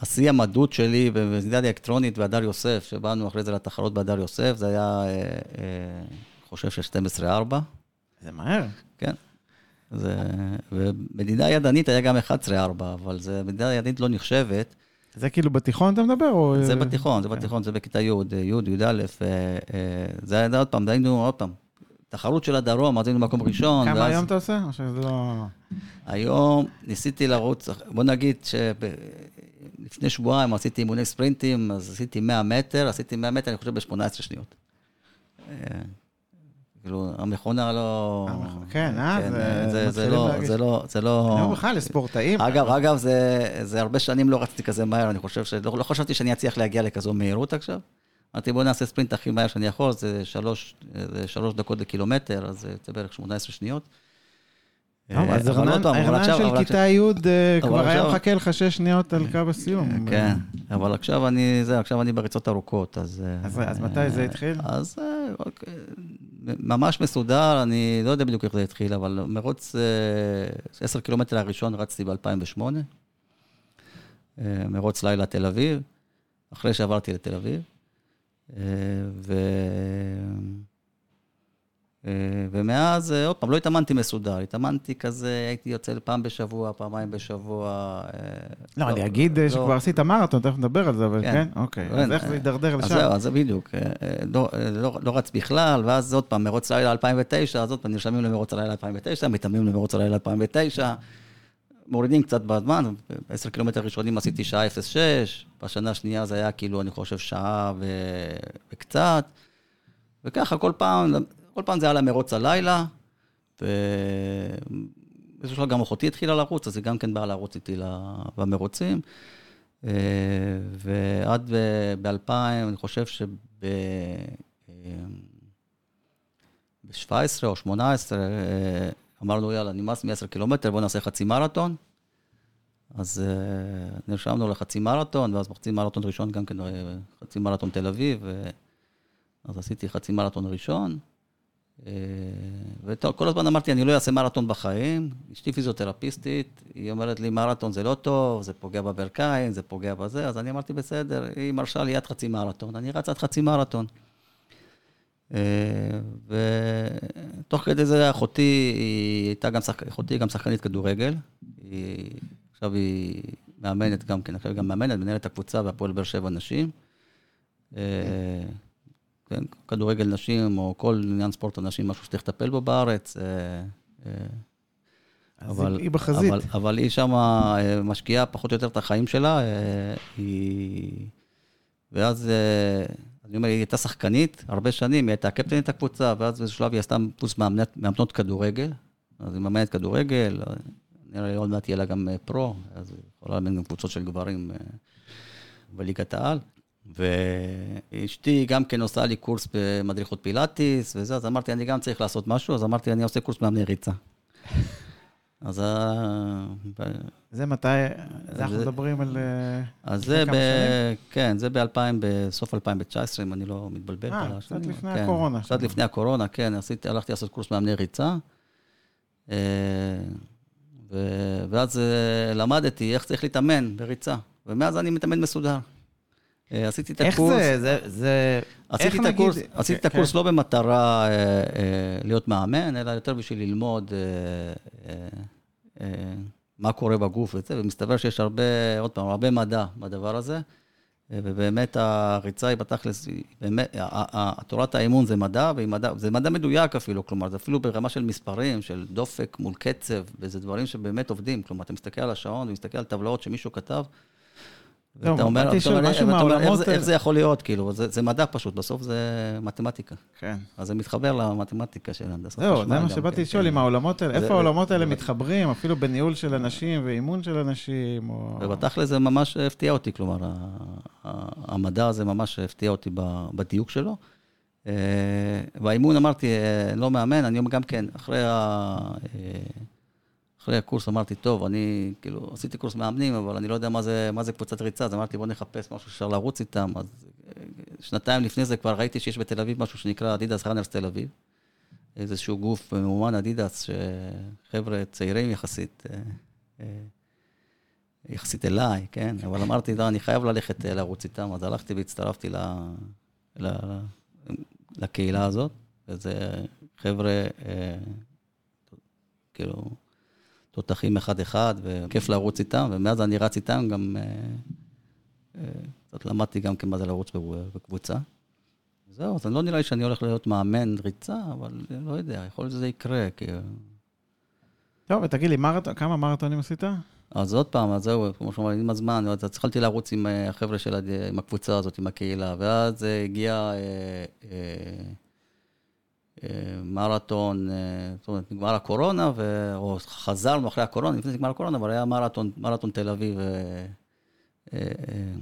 השיא המדוד שלי במדידה אלקטרונית והדר יוסף, שבאנו אחרי זה לתחרות בהדר יוסף, זה היה, חושב של 12-4, זה מהר. כן. זה, ומדידה ידנית היה גם 11-4, אבל זה, מדידה ידנית לא נחשבת. זה כאילו בתיכון אתה מדבר? או... זה בתיכון, זה כן. בתיכון, זה בכיתה י', י', י"א, אה, אה, זה היה עוד פעם, היינו עוד פעם, תחרות של הדרום, אז היינו מקום ראשון. כמה ואז- היום אתה עושה? או שזה לא... היום ניסיתי לרוץ, בוא נגיד שלפני שבועיים עשיתי אימוני ספרינטים, אז עשיתי 100 מטר, עשיתי 100 מטר, אני חושב, ב-18 שניות. אה, כאילו, המכונה לא... כן, אה? זה- זה- מתחילים לא. זה לא, זה לא... אני אומר בכלל, לספורטאים. אגב, אגב, זה, הרבה שנים לא רצתי כזה מהר, אני חושב שלא לא חשבתי שאני אצליח להגיע לכזו מהירות עכשיו. אמרתי, בוא נעשה ספרינט הכי מהר שאני יכול, זה שלוש, דקות לקילומטר, אז זה בערך 18 שניות. אז אה, רענן עכשיו- של כיתה י' אה, כבר היה מחכה לך שש שניות על קו הסיום. כן, אבל עכשיו אני, זה, עכשיו אני בריצות ארוכות, אז... אה, אז- אז מתי זה התחיל? אז אה, אוקיי, ממש מסודר, אני לא יודע בדיוק איך זה התחיל, אבל מרוץ אה, 10 קילומטר הראשון רצתי ב-2008, מרוץ לילה תל אביב, אחרי שעברתי לתל אביב, אה, ו... אה, ומאז, אה, עוד פעם, לא התאמנתי מסודר, התאמנתי כזה, הייתי יוצא פעם בשבוע, פעמיים בשבוע. אה, לא, אני אגיד אה, לא. שכבר עשית מרתון, תכף נדבר על זה, אבל כן. כן? אוקיי. אז איך זה הידרדר אז לשם? זהו, אז זה בדיוק. לא, לא, לא רץ בכלל, ואז עוד פעם, מרוץ לילה 2009, אז עוד פעם נרשמים למרוץ הלילה 2009, מתאמנים למרוץ הלילה 2009, מורידים קצת בזמן, ב-10 קילומטר ראשונים עשיתי שעה 06, בשנה השנייה זה היה כאילו, אני חושב, שעה. וקצת, וככה כל פעם, כל פעם זה היה למרוץ הלילה, ובאיזשהו שלב גם אחותי התחילה לרוץ, אז היא גם כן באה לרוץ איתי במרוצים. אה, ועד ב-2000, אני חושב שב... ב-17 או 18, אה, אמרנו, יאללה, נמאס מ-10 קילומטר, בואו נעשה חצי מרתון. אז אה, נרשמנו לחצי מרתון, ואז חצי מרתון ראשון, גם כן אה, חצי מרתון תל אביב, אה, אז עשיתי חצי מרתון ראשון. אה, וכל הזמן אמרתי, אני לא אעשה מרתון בחיים. אשתי פיזיותרפיסטית, היא אומרת לי, מרתון זה לא טוב, זה פוגע בברכיים, זה פוגע בזה, אז אני אמרתי, בסדר, היא מרשה לי עד חצי מרתון, אני רץ עד חצי מרתון. אה, ותוך כדי זה אחותי, היא הייתה גם שחק... אחותי גם שחקנית כדורגל. היא... עכשיו היא מאמנת גם כן, עכשיו היא גם מאמנת, מנהלת הקבוצה בהפועל באר שבע נשים. אה, כן, כדורגל נשים, או כל עניין ספורט הנשים, משהו שצריך לטפל בו בארץ. אה, אה, אז היא- בחזית. אבל, אבל היא שם משקיעה פחות או יותר את החיים שלה. אה, היא... ואז, אה, אני אומר, היא הייתה שחקנית הרבה שנים, היא הייתה קפטנית הקבוצה, ואז באיזשהו שלב היא עשתה פלוס מאמנת, מאמנות כדורגל. אז היא מאמנת כדורגל, אה, נראה לי עוד מעט יהיה לה גם אה, פרו, אז היא יכולה לאמן גם קבוצות של גברים אה, בליגת העל. ואשתי גם כן עושה לי קורס במדריכות פילאטיס וזה, אז אמרתי, אני גם צריך לעשות משהו, אז אמרתי, אני עושה קורס מאמני ריצה. אז ה- ב- זה מתי, זה אנחנו מדברים על... אה, אז זה ב... כן, זה ב-2000, בסוף 2019, אם אני לא מתבלבל. אה, קצת. לפני כן, הקורונה. קצת לפני הקורונה, כן, הלכתי לעשות קורס מאמני ריצה. אה, ואז אה, למדתי איך צריך להתאמן בריצה, ומאז אני מתאמן מסודר. אה, עשיתי את איך הקורס. זה, זה, זה... עשיתי איך את נגיד- הקורס, עשיתי את כן, הקורס כן. לא במטרה אה, אה, להיות מאמן, אלא יותר בשביל ללמוד אה, אה, אה, מה קורה בגוף וזה, ומסתבר שיש הרבה, עוד פעם, הרבה מדע בדבר הזה, אה, ובאמת הריצה היא בתכלס, באמת, תורת האימון זה מדע, מדע, זה מדע מדויק אפילו, כלומר, זה אפילו ברמה של מספרים, של דופק מול קצב, וזה דברים שבאמת עובדים, כלומר, אתה מסתכל על השעון, ומסתכל על טבלאות שמישהו כתב, ואתה אומר, משהו ואתה אומר, איך זה- זה יכול להיות, כאילו, זה זה מדע פשוט, בסוף זה מתמטיקה. כן. אז זה מתחבר למתמטיקה של הנדסת זהו, חשמל זה גם מה כן, שבאתי לשאול, כן. אם העולמות האלה, זה- איפה העולמות האלה זה- מתחברים, אפילו בניהול של אנשים ואימון של אנשים, או... ובתכל'ס זה ממש הפתיע אותי, כלומר, המדע הזה ממש הפתיע אותי בדיוק שלו. אה, באימון אמרתי, אה, לא מאמן, אני גם כן, אחרי, ה, אה, אחרי הקורס אמרתי, טוב, אני כאילו עשיתי קורס מאמנים, אבל אני לא יודע מה זה, מה זה קבוצת ריצה, אז אמרתי, בוא נחפש משהו שאפשר לרוץ איתם. אז אה, שנתיים לפני זה כבר ראיתי שיש בתל אביב משהו שנקרא אדידס ראנרס תל אביב. איזשהו גוף ממומן אדידס, שחבר'ה צעירים יחסית, אה, אה, יחסית אליי, כן? אבל אמרתי, לא, אני חייב ללכת לרוץ איתם, אז הלכתי והצטרפתי ל, ל, לקהילה הזאת, וזה חבר'ה, כאילו, תותחים אחד-אחד, וכיף לרוץ איתם, ומאז אני רץ איתם, גם אה, אה, קצת למדתי גם כן מה זה לרוץ בקבוצה. זהו, אז לא נראה לי שאני הולך להיות מאמן ריצה, אבל לא יודע, יכול להיות שזה יקרה, כי... טוב, ותגיד לי, מרתון, כמה מרתונים עשית? אז עוד פעם, אז זהו, כמו שאומרים, עם הזמן, אז התחלתי לרוץ עם אה, החבר'ה של, עם הקבוצה הזאת, עם הקהילה, ואז הגיע אה, אה, מרתון, אה, זאת אומרת, נגמר הקורונה, ו... או חזרנו אחרי הקורונה, לפני שנגמר הקורונה, אבל היה מרתון, מרתון תל אביב אה, אה, אה,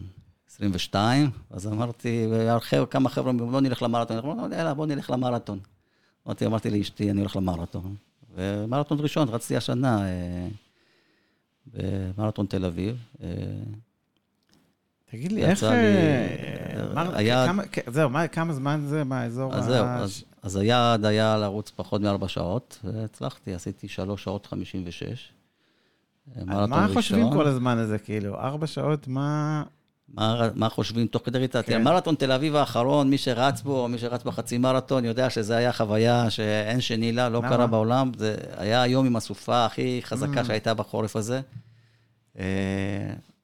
22, אז אמרתי, כמה חבר'ה, אמרו, בוא נלך למרתון, אמרנו, יאללה, בוא נלך למרתון. אמרתי, אמרתי לאשתי, אני הולך למרתון. ומרתון ראשון, רצתי השנה. במרתון תל אביב. תגיד לי, איך... לי, מר- היה- כמה- זהו, מה- כמה זמן זה? מה האזור? אז ה- זהו, אז, אז היעד היה לרוץ פחות מארבע שעות, והצלחתי, עשיתי שלוש שעות חמישים ושש. מה חושבים כל הזמן הזה, כאילו? ארבע שעות, מה... מה, מה חושבים תוך כדי ריצה? כן. מרתון תל אביב האחרון, מי שרץ בו, מי שרץ בחצי מרתון, יודע שזה היה חוויה שאין שני לה, לא למה? קרה בעולם. זה היה היום עם הסופה הכי חזקה Mm. שהייתה בחורף הזה.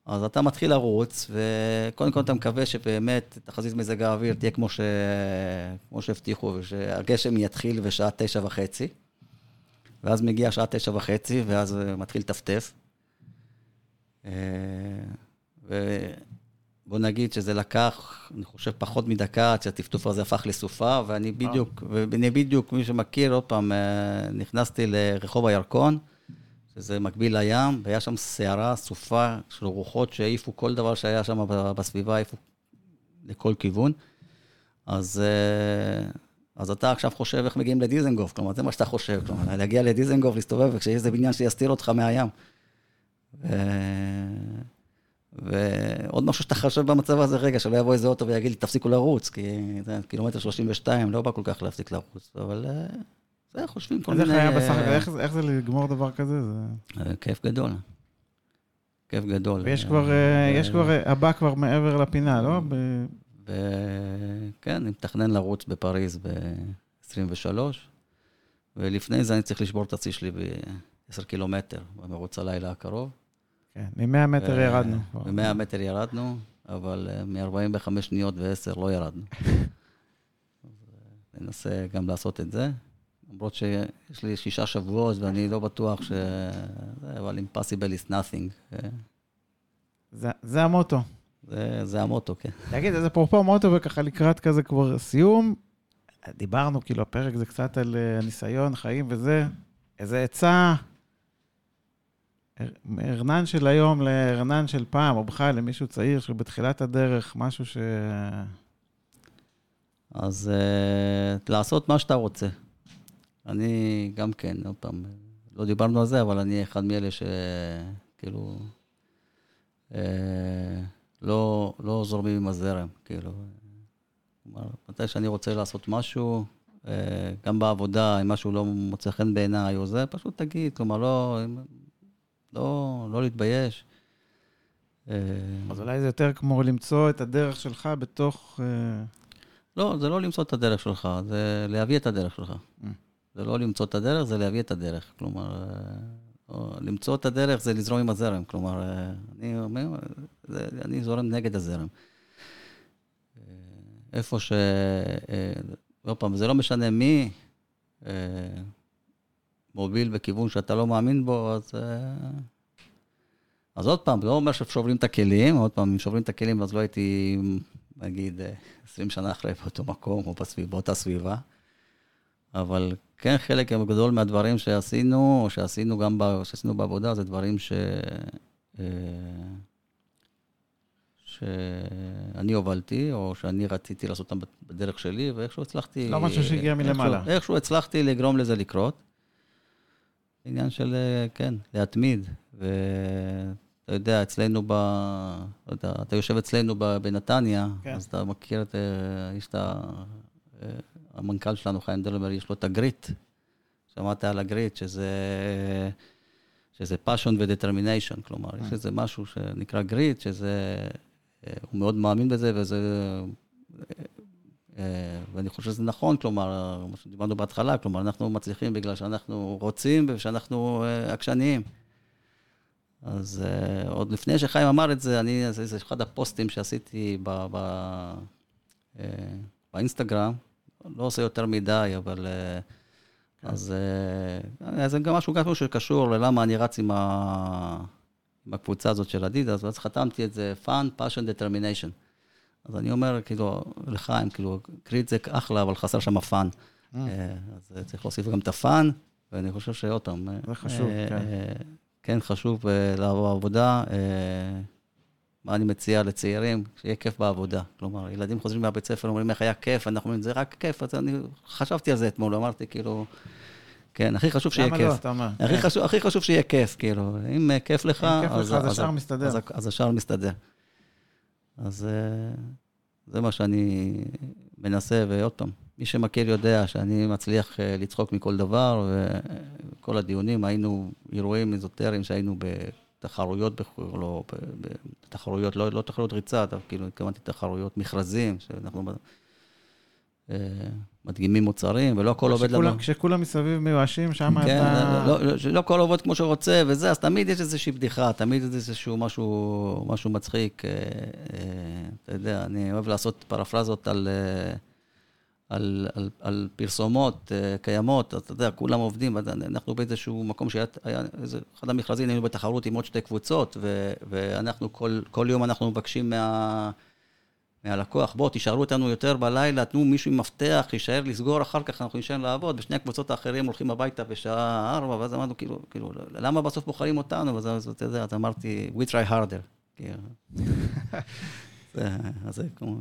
אה, אז אתה מתחיל לרוץ, וקודם כל אתה מקווה שבאמת תחזית מזג האוויר תהיה כמו, ש... כמו שהבטיחו, ושהגשם יתחיל בשעה תשע וחצי. ואז מגיע שעה תשע וחצי, ואז אה, מתחיל לטפטף. אה, ובוא נגיד שזה לקח, אני חושב, פחות מדקה עד שהטפטוף הזה הפך לסופה, ואני בדיוק, ואני בדיוק, מי שמכיר, עוד פעם, אה, נכנסתי לרחוב הירקון, שזה מקביל לים, והיה שם סערה, סופה של רוחות שהעיפו כל דבר שהיה שם בסביבה, העיפו לכל כיוון. אז, אה, אז אתה עכשיו חושב איך מגיעים לדיזנגוף, כלומר, זה מה שאתה חושב, כלומר, להגיע לדיזנגוף, להסתובב, וכשיש איזה בניין שיסתיר אותך מהים. ו... ועוד משהו שאתה חושב במצב הזה, רגע, שלא יבוא איזה אוטו ויגיד לי, תפסיקו לרוץ, כי זה קילומטר 32, לא בא כל כך להפסיק לרוץ, אבל אה, זה, חושבים כל איך מיני... היה בסך הכל, איך זה- איך זה לגמור דבר כזה? זה- אה, כיף גדול. כיף גדול. ויש אה, כבר, אה, ו- יש כבר, אה, הבא כבר מעבר לפינה, לא? וכן, אני מתכנן לרוץ בפריז ב-23, ולפני זה אני צריך לשבור את הצי שלי ב-10 קילומטר במרוץ הלילה הקרוב. כן, מ-100 מטר ירדנו. מ-100 מטר ירדנו, אבל מ-45 שניות ו-10 לא ירדנו. אה, ננסה גם לעשות את זה, למרות שיש לי שישה שבועות ואני לא בטוח ש... אבל impossible is nothing. אה, זה- זה המוטו. זה, זה המוטו, כן. תגיד, אז אפרופו מוטו וככה לקראת כזה כבר סיום, דיברנו, כאילו, הפרק זה קצת על אה, ניסיון, חיים וזה. איזה עצה, ארנן של היום לארנן של פעם, או בכלל למישהו צעיר שבתחילת הדרך, משהו ש... אז uh, לעשות מה שאתה רוצה. אני גם כן, עוד פעם, לא דיברנו על זה, אבל אני אחד מאלה שכאילו, uh, לא, לא זורמים עם הזרם, כאילו. כלומר, מתי שאני רוצה לעשות משהו, uh, גם בעבודה, אם משהו לא מוצא חן בעיניי או זה, פשוט תגיד, כלומר, לא, לא, לא להתבייש. אה, אז אולי זה יותר כמו למצוא את הדרך שלך בתוך... אה, לא, זה לא למצוא את הדרך שלך, זה להביא את הדרך שלך. זה לא למצוא את הדרך, זה להביא את הדרך. כלומר, אה, למצוא את הדרך זה לזרום עם הזרם. כלומר, אה, אני אומר, זה, אני זורם נגד הזרם. אה, איפה ש... עוד פעם, זה לא משנה מי מוביל בכיוון שאתה לא מאמין בו, אז, אז עוד פעם, זה לא אומר ששוברים את הכלים, עוד פעם, אם שוברים את הכלים, אז לא הייתי, נגיד, 20 שנה אחרי באותו מקום או בסביב, באותה סביבה. אבל כן, חלק גדול מהדברים שעשינו, או שעשינו גם ב, שעשינו בעבודה, זה דברים ש... שאני הובלתי, או שאני רציתי לעשות אותם בדרך שלי, ואיכשהו הצלחתי... לא משהו שהגיע מלמעלה. איכשהו, איכשהו הצלחתי לגרום לזה לקרות. עניין של, כן, להתמיד. ואתה יודע, אצלנו ב... לא יודע, אתה יושב אצלנו בנתניה, כן. אז אתה מכיר את... יש את ה... המנכ"ל שלנו, חיים דלבר, יש לו את הגריט. שמעת על הגריט, שזה... שזה passion ו-determination, כלומר, יש איזה משהו שנקרא גריט, שזה הוא מאוד מאמין בזה, וזה... אה, ואני חושב שזה נכון, כלומר, מה שדיברנו בהתחלה, כלומר, אנחנו מצליחים בגלל שאנחנו רוצים ושאנחנו אה, עקשניים. אז אה, עוד לפני שחיים אמר את זה, אני, זה, זה אחד הפוסטים שעשיתי ב, ב, אה, באינסטגרם, לא עושה יותר מדי, אבל... אה, אז אה, זה גם משהו, משהו שקשור ללמה אני רץ עם, ה, בקבוצה הזאת של אדידס, ואז חתמתי את זה fun, passion, determination. אז אני אומר, כאילו, לחיים, כאילו, grit זה אחלה, אבל חסר שם fun. ממ. אה, אז צריך להוסיף גם את ה fun, ואני חושב שעוד פעם... זה אה, חשוב, כן. אה, כן, חשוב לעבור עבודה. מה אני מציע לצעירים? שיהיה כיף בעבודה. כלומר, ילדים חוזרים מהבית ספר, אומרים, איך היה כיף, אנחנו אומרים, זה רק כיף. אז אני חשבתי על זה אתמול, אמרתי, כאילו... כן, הכי חשוב שיהיה כיף. למה לא, אתה אומר? הכי, כן. חשוב, הכי חשוב שיהיה כיף, כאילו. אם כיף לך, אם כיף אז, לך, אז, אז השאר מסתדר. אז, אז השאר מסתדר. אז אה, זה מה שאני מנסה, ועוד פעם, מי שמכיר יודע שאני מצליח אה, לצחוק מכל דבר, וכל הדיונים, היינו אירועים אזוטריים שהיינו בתחרויות, לא, בתחרויות, לא, לא תחרויות ריצה, כאילו התכוונתי תחרויות מכרזים, שאנחנו... אה, מדגימים מוצרים, ולא הכל עובד לנו. כשכולם מסביב מיואשים, שם כן, אתה... לא, לא, לא הכל עובד כמו שרוצה וזה, אז תמיד יש איזושהי בדיחה, תמיד יש איזשהו משהו, משהו מצחיק. אה, אה, אתה יודע, אני אוהב לעשות פרפרזות על, על, על, על פרסומות קיימות, אתה יודע, כולם עובדים, אנחנו באיזשהו מקום שהיה, איזה, אחד המכרזים, היינו בתחרות עם עוד שתי קבוצות, ו, ואנחנו, כל, כל יום אנחנו מבקשים מה... מהלקוח, בוא, תישארו איתנו יותר בלילה, תנו מישהו עם מפתח, יישאר לסגור, אחר כך אנחנו נשאר לעבוד, ושני הקבוצות האחרים הולכים הביתה בשעה ארבע, ואז אמרנו, כאילו, כאילו, למה בסוף בוחרים אותנו? ואז אתה יודע, אז אמרתי, we try harder. כאילו. אז זה כמו,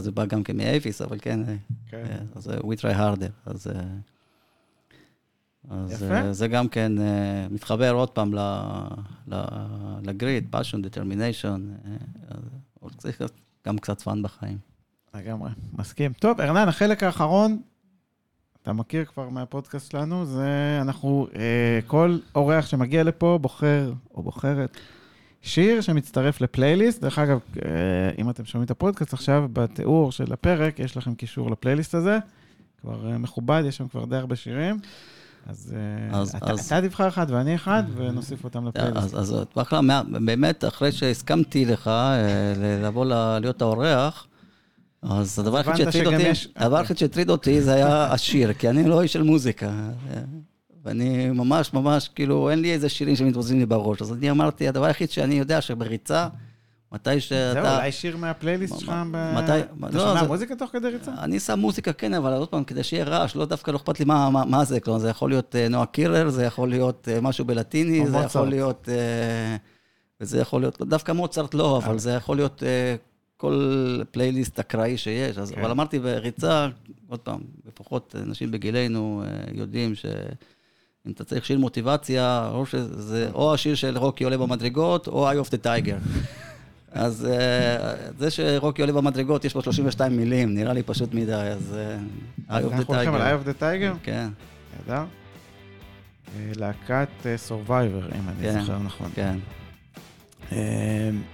זה בא גם כן מאוויס, אבל כן, כן. אה, אז we try harder. אז, אה, אז. זה גם כן מתחבר עוד פעם ל grit, passion, determination. צריך גם קצת fun בחיים. לגמרי, מסכים. טוב, ארנן, החלק האחרון, אתה מכיר כבר מהפודקאסט שלנו, זה אנחנו, אה, כל אורח שמגיע לפה בוחר או בוחרת שיר שמצטרף לפלייליסט. דרך אגב, אה, אם אתם שומעים את הפודקאסט עכשיו, בתיאור של הפרק יש לכם קישור לפלייליסט הזה. כבר אה, מכובד, יש שם כבר די הרבה שירים. אז, אה, אז, אתה, אז... אתה תבחר אחד ואני אחד, ונוסיף אותם לפלייליסט. אז, אז בכלל, באמת, אחרי שהסכמתי לך לבוא להיות האורח, אז הדבר היחיד שהטריד אותי, הדבר היחיד שהטריד אותי זה היה השיר, כי אני לא איש של מוזיקה. ואני ממש ממש, כאילו, אין לי איזה שירים שמתרוזים לי בראש. אז אני אמרתי, הדבר היחיד שאני יודע שבריצה, מתי שאתה... זהו, אולי שיר מהפלייליסט שלך ב... מתי... אתה לא, שומע מוזיקה תוך כדי ריצה? אני שם מוזיקה, כן, אבל עוד פעם, כדי שיהיה רעש, לא דווקא לא אכפת לי מה זה. כלומר, זה יכול להיות אה, נועה קירר, זה יכול להיות אה, משהו בלטיני, זה יכול להיות... אה, וזה יכול להיות, דווקא מוצרט לא, אבל זה יכול להיות כל פלייליסט אקראי שיש. כן. אבל אמרתי, בריצה, עוד פעם, לפחות אנשים בגילנו יודעים ש... אם אתה צריך שיר מוטיבציה, או שזה או השיר של רוקי עולה במדרגות, או eye of the tiger. אז אה, זה שרוקי עולה במדרגות, יש בו 32 מילים, נראה לי פשוט מדי, אז אה, Eye of the Tiger. אנחנו הולכים על Eye of the Tiger? כן. נהדר. אה, להקת Survivor, אם אני כן, זוכר נכון. כן.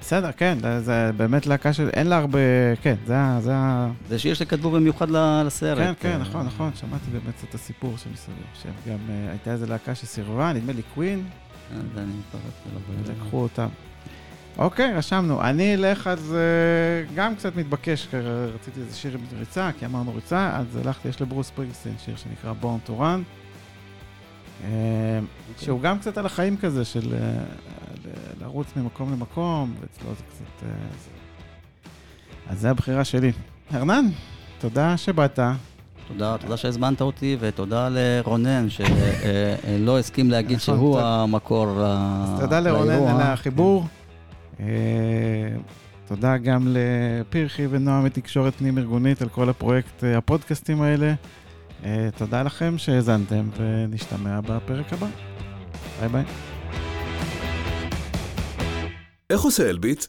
בסדר, כן, זה באמת להקה של... אין לה הרבה... כן, זה ה... זה שיר שכתבו במיוחד לסרט. כן, כן, נכון, נכון, שמעתי באמת את הסיפור שמסביב, שגם הייתה איזו להקה שסירבה, נדמה לי קווין. לקחו אותם. אוקיי, רשמנו. אני אלך אז גם קצת מתבקש, רציתי איזה שיר עם ריצה, כי אמרנו ריצה, אז הלכתי, יש לברוס פריגסטין שיר שנקרא to Run, אה, שהוא גם קצת על החיים כזה של אה, לרוץ ממקום למקום, ואצלו זה קצת... אה, זה... אז זה הבחירה שלי. ארנן, תודה שבאת. תודה, תודה שהזמנת אותי, ותודה לרונן, שלא הסכים להגיד נכון, שהוא. המקור ל- אז תודה לרונן לאירוע. על החיבור. אה, תודה גם לפרחי ונועה מתקשורת פנים-ארגונית על כל הפרויקט, אה, הפודקאסטים האלה. אה, תודה לכם שהאזנתם, ונשתמע בפרק הבא. ביי ביי. איך עושה אלביט?